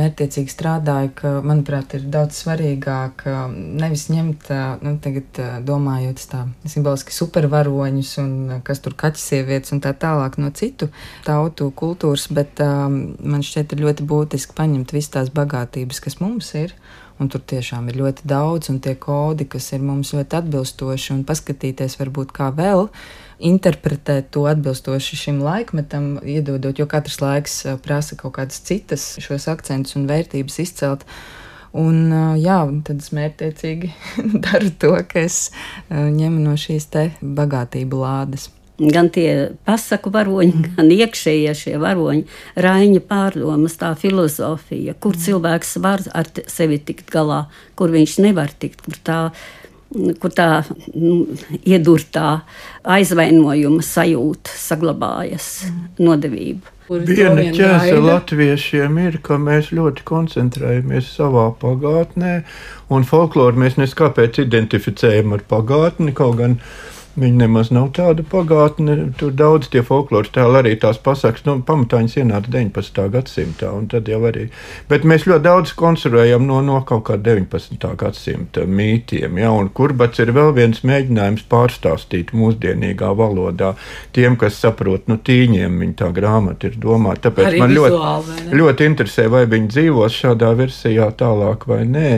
[SPEAKER 5] mērķiecīgi strādāja, ka, manuprāt, ir daudz svarīgāk nevis ņemt, nu, tagad domājot tā simboliski supervaroņus un kas tur kaķis sievietes un tā tālāk no citu tautu kultūras, bet man šķiet ir ļoti būtiski būtiski paņemt visas tās bagātības, kas mums ir. Un tur tiešām ir ļoti daudz, un tie kodi, kas ir mums ļoti atbilstoši, un paskatīties, varbūt kā vēl interpretēt to atbilstoši šim laikmetam, iedodot, jo katrs laiks eh, prasa kaut kādas citas šos akcentus un vērtības izcelt. Un, eh, jā, tad es mērķiecīgi daru to, ka es eh, ņemu no šīs te bagātību lādes
[SPEAKER 2] gan tie pasaku varoņi, mm. gan iekšējie šie varoņi, raiņa pārdomas, tā filozofija, kur mm. cilvēks var ar sevi tikt galā, kur viņš nevar tikt, kur tā, kur tā nu, iedurtā aizvainojuma sajūta saglabājas, mm. nodevība.
[SPEAKER 3] Viena ķēze latviešiem ir, ka mēs ļoti koncentrējamies savā pagātnē, un folkloru mēs neskāpēc identificējam ar pagātni, kaut gan Viņa nemaz nav tāda pagātne. Tur daudz tie folkloras tēli arī tās pasakas, nu, pamatā viņas ienāca 19. gadsimtā. Arī, bet mēs ļoti daudz konservējam no, no kaut kā 19. gadsimta mītiem. Ja, un kurbats ir vēl viens mēģinājums pārstāstīt mūsdienīgā valodā tiem, kas saprot, nu, tīņiem viņa tā grāmata ir domāta. Tāpēc arī man vizuāli, ļoti, ļoti interesē, vai viņi dzīvos šādā versijā tālāk vai nē.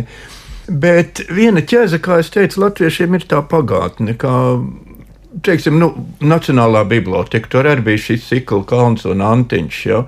[SPEAKER 3] Bet viena ķēze, kā jau teicu, latviešiem ir tā pagātne, kā teiksim, nu, Nacionālā biblioteka. Tur arī bija šis cikls, kalns un antiņš. Ja?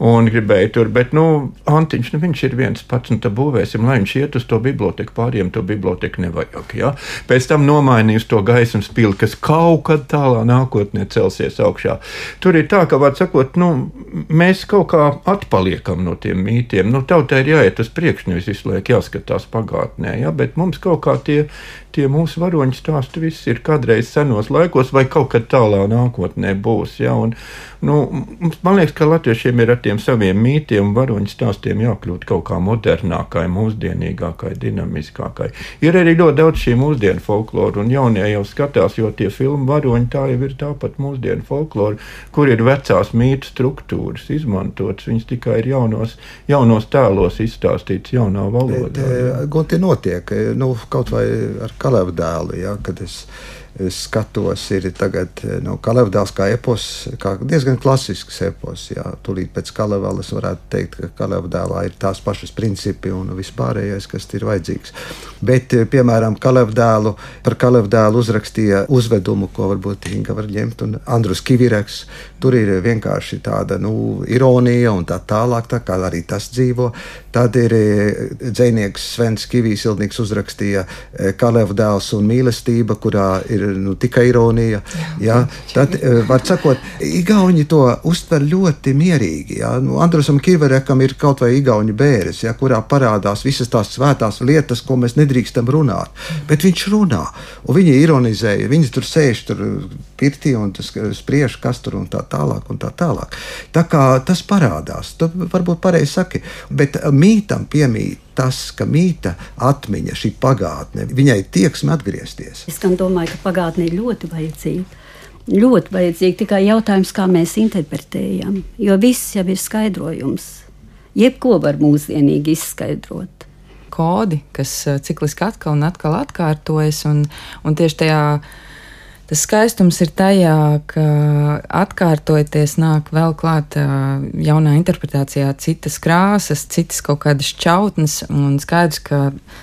[SPEAKER 3] un gribēja tur, bet, nu, Antiņš, nu, viņš ir viens pats, un tā būvēsim, lai viņš iet uz to biblioteku, pāriem to biblioteku nevajag. Ja? Pēc tam nomainījis to gaismas pili, kas kaut kad tālā nākotnē celsies augšā. Tur ir tā, ka, var sakot, nu, mēs kaut kā atpaliekam no tiem mītiem. Nu, tautai ir jāiet uz priekšu, nevis visu laiku jāskatās pagātnē, ja? bet mums kaut kā tie, tie mūsu varoņu stāsti viss ir kādreiz senos laikos vai kaut kad tālā nākotnē būs. Ja? Un, nu, man liekas, ka latviešiem ir ar tiem saviem mītiem un varoņu stāstiem jākļūt kaut kā modernākai, mūsdienīgākai, dinamiskākai. Ir arī ļoti daudz šī mūsdienu folkloru, un jaunie jau skatās, jo tie filmu varoņi tā jau ir tāpat mūsdienu folkloru, kur ir vecās mītu struktūras izmantotas. Viņas tikai ir jaunos, jaunos tēlos izstāstītas jaunā valodā. Bet,
[SPEAKER 4] eh, Goti notiek, eh, nu, kaut vai ar Kalevu dēlu, ja, kad es skatos, ir tagad no Kalevdāls kā epos, kā diezgan klasisks epos. Jā, tūlīt pēc Kalevālas varētu teikt, ka Kalevdālā ir tās pašas principi un vispārējais, kas ir vajadzīgs. Bet, piemēram, Kalevdālu, par Kalevdālu uzrakstīja uzvedumu, ko varbūt Inga var ņemt, un Andrus Kivireks. Tur ir vienkārši tāda nu, ironija un tā tālāk, tā kā arī tas dzīvo. Tad ir dzinieks Svens Kivīsildnieks uzrakstīja Kalevdāls un mīlestība, kurā ir nu, tikai ironija. Jā, tad, eh, var sakot, Igauni to uztver ļoti mierīgi. Jā. Nu, Andrusam Kirverekam ir kaut vai Igauni bērns, kurā parādās visas tās svētās lietas, ko mēs nedrīkstam runāt. Bet viņš runā, un viņi ironizēja. Viņi tur sēž tur pirtī un spriež, kas tur un tā tālāk. Un tā, tālāk. tā kā tas parādās, tu varbūt pareizi saki, bet mītam piemīt tas, ka mīta atmiņa, šī pagātne, viņai tieksme atgriezties.
[SPEAKER 2] Es domāju, ka pagātne ir ļoti vajadzīga. Ļoti vajadzīga tikai jautājums, kā mēs interpretējam, jo viss jau ir skaidrojums. Jebko var mūsdienīgi izskaidrot
[SPEAKER 5] kodi, kas eh, cikliski atkal un atkal atkārtojas. Un, un tieši tajā Tas skaistums ir tajā, ka atkārtojoties nāk vēl klāt jaunā interpretācijā citas krāsas, citas kaut kādas čautnes, un skaidrs, ka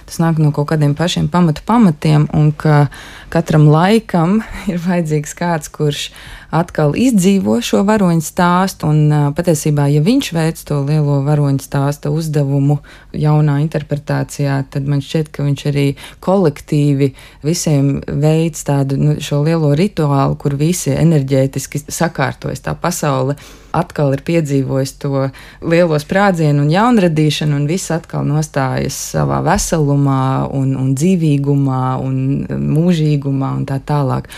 [SPEAKER 5] tas nāk no kaut kādiem pašiem pamatu pamatiem, un ka katram laikam ir vajadzīgs kāds, kurš atkal izdzīvo šo varoņu stāstu. Un patiesībā, ja viņš veic to lielo varoņu stāstu uzdevumu jaunā interpretācijā, tad man šķiet, ka viņš arī kolektīvi visiem veids tādu nu, šo lielo lielo rituālu, kur visi enerģētiski sakārtojas. Tā pasaule atkal ir piedzīvojusi to lielo sprādzienu un jaunradīšanu, un viss atkal nostājas savā veselumā, un, un dzīvīgumā, un mūžīgumā un tā tālāk.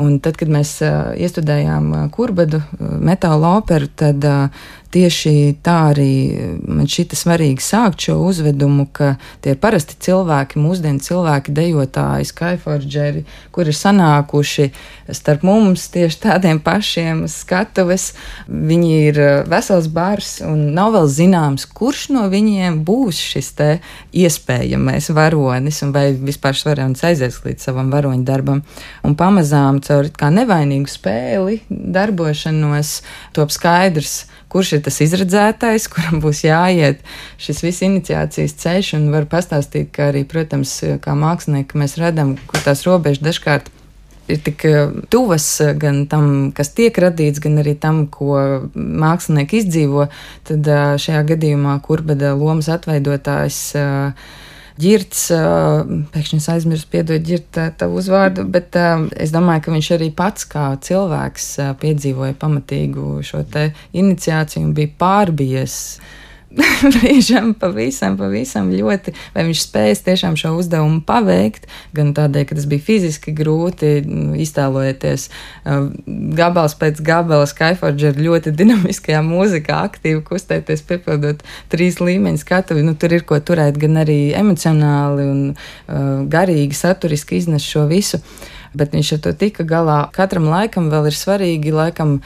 [SPEAKER 5] Un tad, kad mēs uh, iestudējām uh, kurbadu uh, metāla operu, tad uh, tieši tā arī man šķita svarīgi sākt šo uzvedumu, ka tie parasti cilvēki, mūsdienu cilvēki, dejotāji, skyforģeri, kur ir sanākuši starp mums tieši tādiem pašiem skatuves, viņi ir vesels bars un nav vēl zināms, kurš no viņiem būs šis te iespējamais varonis un vai vispār šis varonis aizies līdz savam varoņu darbam. Un pamazām caur kā nevainīgu spēli darbošanos top skaidrs, kurš ir tas izredzētais, kuram būs jāiet šis viss iniciācijas ceļš, un var pastāstīt, ka arī, protams, kā mākslinieki mēs redzam, kur tās robežas dažkārt ir tik eh, tuvas gan tam, kas tiek radīts, gan arī tam, ko mākslinieki izdzīvo, tad eh, šajā gadījumā kurbeda lomas atveidotājs uh, ģirts, pēkšņi es aizmirsu, piedod ģirt tavu uzvārdu, bet es domāju, ka viņš arī pats kā cilvēks piedzīvoja pamatīgu šo te iniciāciju un bija pārbies brīžam pavisam, pavisam ļoti, vai viņš spējas tiešām šo uzdevumu paveikt, gan tādēļ, ka tas bija fiziski grūti, nu, iztēlojieties uh, gabals pēc gabala, Skyforge ir ļoti dinamiskajā mūzikā, aktīvi kustēties, piepildot trīs līmeņu skatuvi, nu tur ir ko turēt gan arī emocionāli un uh, garīgi, saturiski iznes šo visu, bet viņš ar to tika galā. Katram laikam vēl ir svarīgi, laikam,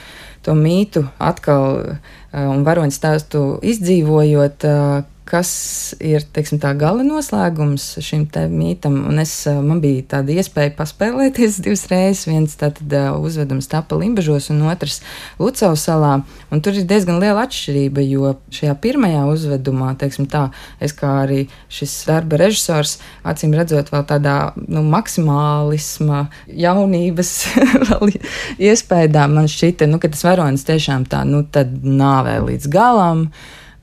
[SPEAKER 5] to mītu atkal un varoņu stāstu izdzīvojot, kas ir teiksim, tā gala noslēgums šim mītam. Un es, man bija tāda iespēja paspēlēties divas reizes. Viens tātad uzvedums tapa Limbažos un otrs Lucavas salā. Un tur ir diezgan liela atšķirība, jo šajā pirmajā uzvedumā, teiksim tā, es kā arī šis darba režisors, acīm redzot vēl tādā nu, maksimālisma jaunības iespējā, man šķita, nu, ka tas varonis tiešām tā, nu, tad nāvē līdz galam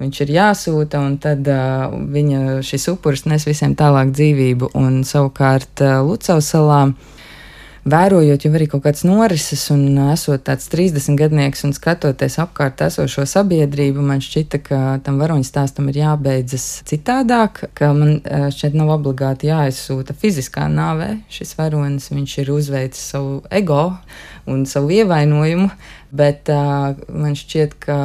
[SPEAKER 5] viņš ir jāsūta, un tad uh, viņa šis upuris nes visiem tālāk dzīvību. Un savukārt uh, Lucavas salā. Vērojot jau arī kaut kādas norises, un esot tāds 30 gadnieks un skatoties apkārt esošo sabiedrību, man šķita, ka tam varoņu stāstam ir jābeidzas citādāk, ka man šeit nav obligāti jāizsūta fiziskā nāvē šis varonis. Viņš ir uzveicis savu ego un savu ievainojumu, Bet uh, man šķiet, ka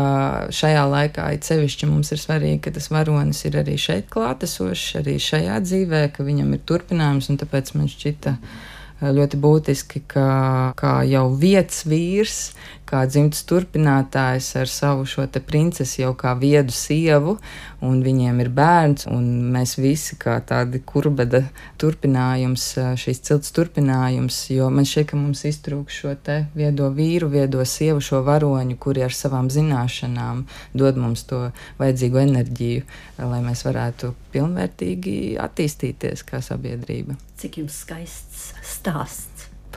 [SPEAKER 5] šajā laikā it sevišķi mums ir svarīgi, ka tas varonis ir arī šeit klātesošs, arī šajā dzīvē, ka viņam ir turpinājums, un tāpēc man šķita ļoti būtiski, ka kā jau vietas vīrs kā dzimtas turpinātājs ar savu šo te princesi jau kā viedu sievu, un viņiem ir bērns, un mēs visi kā tādi kurbeda turpinājums, šīs cilts turpinājums, jo man šķiet, ka mums iztrūks šo te viedo vīru, viedo sievu, šo varoņu, kuri ar savām zināšanām dod mums to vajadzīgo enerģiju, lai mēs varētu pilnvērtīgi attīstīties kā sabiedrība.
[SPEAKER 2] Cik jums skaists stāsts!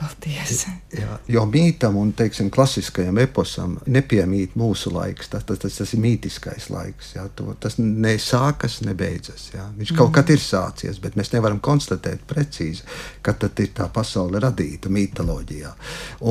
[SPEAKER 5] Paldies!
[SPEAKER 4] Jā, jo mītam un teiksim, klasiskajam eposam nepiemīt mūsu laiks. Tas, tas, tas, tas ir mītiskais laiks. Jā, to, tas nesākas, nebeidzas. Jā. Viņš mm. kaut kad ir sācies, bet mēs nevaram konstatēt precīzi, kad ir tā pasaule radīta mitoloģijā.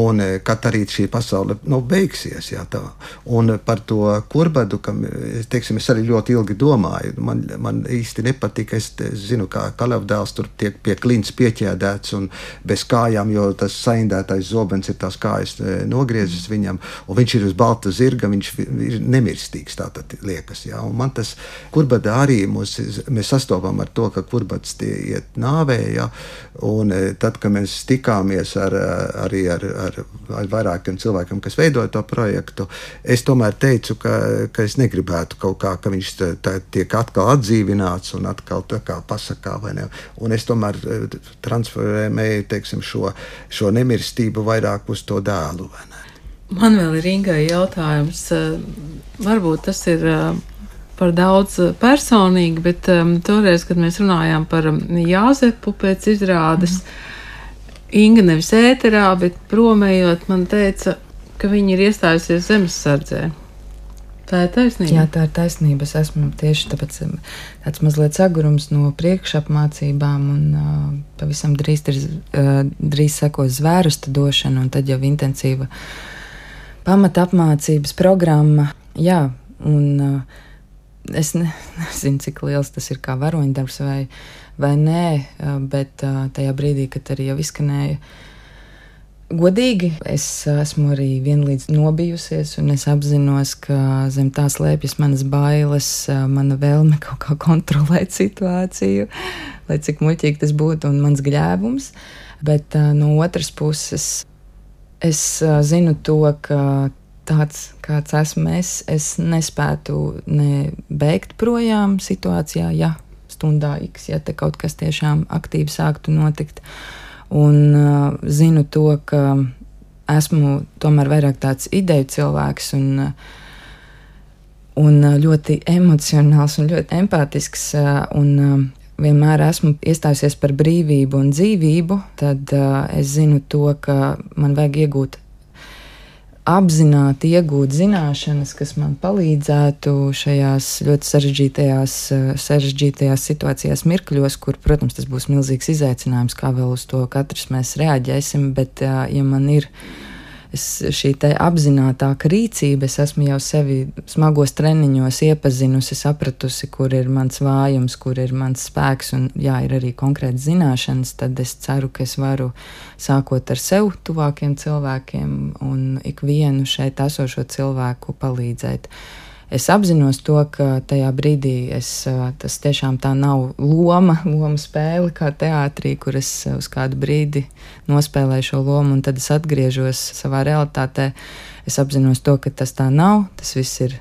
[SPEAKER 4] Un e, kad arī šī pasaule nu, beigsies. Jā, tā. un par to kurbadu, kam teiksim, es arī ļoti ilgi domāju, man, man īsti nepatika. Es zinu, kā Kalevdēls tur tiek pie klints pieķēdēts un bez kājām. Jo tas saindētais zobens ir tās kājas e, nogriezis viņam, un viņš ir uz balta zirga, viņš ir nemirstīgs. Tā liekas, ja? un man tas kurbada arī mūs, mēs sastopam ar to, ka kurbats iet nāvē, ja? un e, tad, kad mēs tikāmies ar, arī ar, ar, ar vairākiem cilvēkiem, kas veidoja to projektu, es tomēr teicu, ka, ka es negribētu kaut kā, ka viņš tā, tā, tiek atkal atdzīvināts un atkal tā kā pasakā, vai ne? Un es tomēr e, transferēju, teiksim, šo, šo nemirstību vairāk uz to dēlu.
[SPEAKER 1] Man vēl ir Ingai jautājums. Eh, varbūt tas ir eh, par daudz eh, personīgi, bet um, toreiz, kad mēs runājām par Jāzepu pēc izrādes, mm. Inga nevis ēterā, bet promējot, man teica, ka viņa ir iestājusies zemesardzē. Tā ir taisnība.
[SPEAKER 5] Jā, tā ir taisnība. Es esmu tieši tāpēc tāds mazliet sagurums no priekšapmācībām, un uh, pavisam drīz, ir, uh, drīz sekos zvērsta došana, un tad jau intensīva pamata apmācības programma. Jā, un uh, es ne, nezinu, cik liels tas ir kā varoņdarbs vai, vai nē, uh, bet uh, tajā brīdī, kad arī jau izskanēja Godīgi es esmu arī vienlīdz nobijusies, un es apzinos, ka zem tā slēpjas manas bailes, mana vēlme kaut kā kontrolēt situāciju, lai cik muļķīgi tas būtu, un mans gļēvums. Bet no otras puses, es zinu to, ka tāds, kāds esmu es, es nespētu ne beigt projām situācijā, ja stundā X, ja te kaut kas tiešām aktīvi sāktu notikt. Uh, Un uh, zinu to, ka esmu tomēr vairāk tāds ideju cilvēks un, un ļoti emocionāls un ļoti empātisks. Un, vienmēr esmu iestājusies par brīvību un dzīvību, tad uh, es zinu to, ka man vajag iegūt apzināti iegūt zināšanas, kas man palīdzētu šajās ļoti sarežģītajās, eh, sarežģītajās situācijās, mirkļos, kur, protams, tas būs milzīgs izaicinājums, kā vēl uz to katrs mēs reaģēsim. Bet, eh, ja man ir es, šī apzinātāka rīcība, es esmu jau sevi smagos treniņos iepazinusi, sapratusi, kur ir mans vājums, kur ir mans spēks, un jā, ir arī konkrēti zināšanas, tad es ceru, ka es varu sākot ar sev tuvākiem cilvēkiem un ikvienu šeit esošo cilvēku palīdzēt es apzinos to, ka tajā brīdī es, tas tiešām tā nav loma, loma spēle kā teātrī, kur es uz kādu brīdi nospēlēju šo lomu, un tad es atgriežos savā realitātē. Es apzinos to, ka tas tā nav, tas viss ir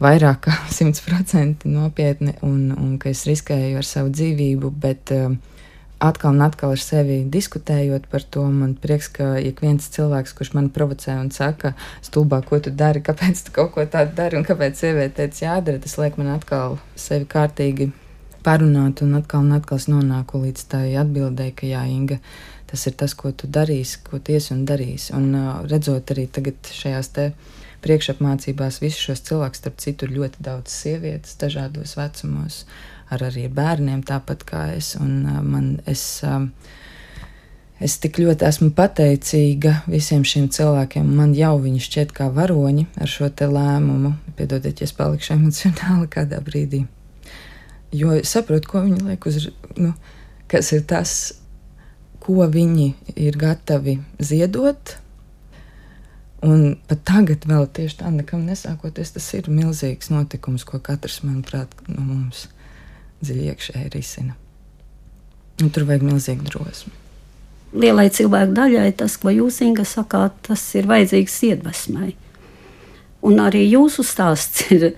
[SPEAKER 5] vairāk kā simtprocentīgi nopietni, un, un ka es riskēju ar savu dzīvību, bet uh, atkal un atkal ar sevi diskutējot par to. Man prieks, ka ik viens cilvēks, kurš man provocē un saka, stulbā, ko tu dari, kāpēc tu kaut ko tādu dari un kāpēc sieviete teica jādara, tas liek man atkal sevi kārtīgi parunāt un atkal un atkal nonāku līdz tai atbildēji, ka jā, Inga, tas ir tas, ko tu darīsi, ko tiesi un darīsi. Un uh, redzot arī tagad šajās te priekšapmācībās visus šos cilvēkus, starp citu, ļoti daudz sievietes dažādos vecumos. Uh, ar arī bērniem, tāpat kā es. Un, uh, man, es, uh, es tik ļoti esmu pateicīga visiem šiem cilvēkiem. Man jau viņi šķiet kā varoņi ar šo lēmumu. Piedodiet, ja es palikšu emocionāli kādā brīdī. Jo es saprotu, ko viņi liek uz, nu, kas ir tas, ko viņi ir gatavi ziedot. Un pat tagad, vēl tieši tā, nekam nesākoties, tas ir milzīgs notikums, ko katrs, manuprāt, no mums ir dziļi iekšēji risina. Un tur vajag milzīgu drosmi.
[SPEAKER 2] Lielai cilvēku daļai tas, ko jūs, Inga, sakāt, tas ir vajadzīgs iedvesmai. Un arī jūsu stāsts ir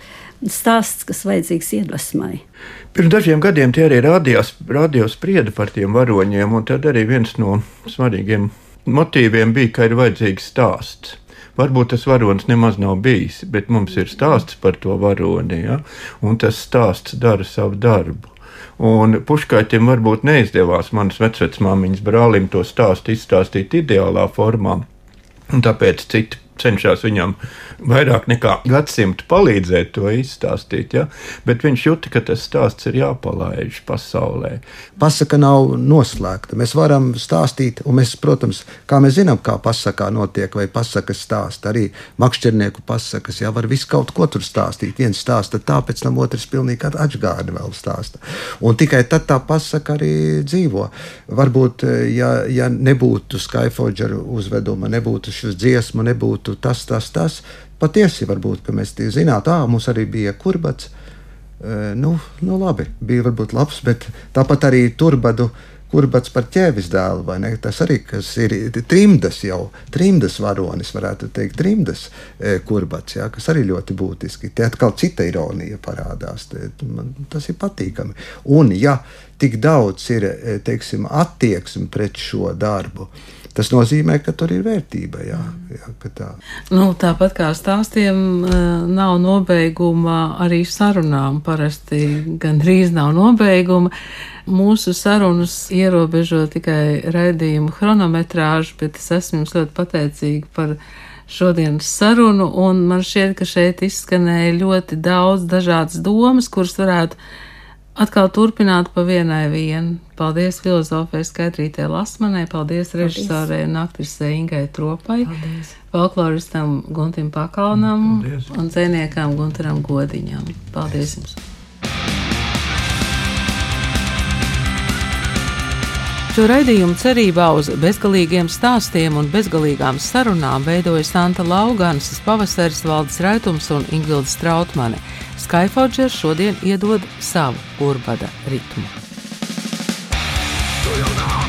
[SPEAKER 2] stāsts, kas vajadzīgs iedvesmai.
[SPEAKER 3] Pirms dažiem gadiem tie arī rādījās, radio sprieda par tiem varoņiem, un tad arī viens no svarīgiem motīviem bija, ka ir vajadzīgs stāsts. Varbūt tas varonis nemaz nav bijis, bet mums ir stāsts par to varoni, ja? un tas stāsts dara savu darbu. Un puškaitim varbūt neizdevās manas vecmāmiņas brālim to stāstu izstāstīt ideālā formā, un tāpēc citi cenšas viņam vairāk nekā gadsimtu palīdzēt to izstāstīt. Ja? Bet viņš jūta, ka tas stāsts ir jāpalaiž pasaulē.
[SPEAKER 4] Pasaka nav noslēgta. Mēs varam stāstīt, un mēs, protams, kā mēs zinām, kā pasakā notiek, vai pasakas stāsta. Arī makšķernieku pasakas, jā, var visu kaut ko tur stāstīt. Viens stāsta tā, pēc tam otrs pilnīgi atgādi vēl stāsta. Un tikai tad tā pasaka arī dzīvo. Varbūt, ja, ja nebūtu Skyforger uzveduma, nebūtu šis dziesma, nebūtu tas, tas, tas, patiesi varbūt mēs zinām, tā mums arī bija kurbats. E, nu, nu, labi, bija varbūt labs, bet tāpat arī turbadu. Kurbats par ķēvis dēlu, vai ne? Tas arī ir trimdas jau, trimdas varonis, varētu teikt, trimdas e, kurbats, jā, kas arī ļoti būtiski. Te atkal cita ironija parādās. Te, man, tas ir patīkami. Un, ja tik daudz ir, e, teiksim, attieksme pret šo darbu, tas nozīmē, ka tur ir vērtība. Jā, jā, tā.
[SPEAKER 1] Nu, tāpat kā stāstiem eh, nav nobeiguma arī sarunām. Parasti gandrīz nav nobeiguma. Mūsu sarunas ierobežo tikai raidījumu chronometrāžu, bet es esmu jums ļoti pateicīga par šodienas sarunu, un man šķiet, ka šeit izskanēja ļoti daudz dažādas domas, kuras varētu atkal turpināt pa vienai vienu. Paldies filozofijai Skaidrītē Lasmanai, paldies režisorei un aktrisei Ingai Tropai, paldies. folkloristam Guntim Pakalnam paldies. un dzēniekam Guntaram Godiņam. Paldies jums! Šo raidījumu cerībā uz bezgalīgiem stāstiem un bezgalīgām sarunām veidoja Santa Laugansas pavasaris Valdis Raitums un Ingvilda Strautmane. Skyforger šodien iedod savu urbana ritmu. Tu jau nav!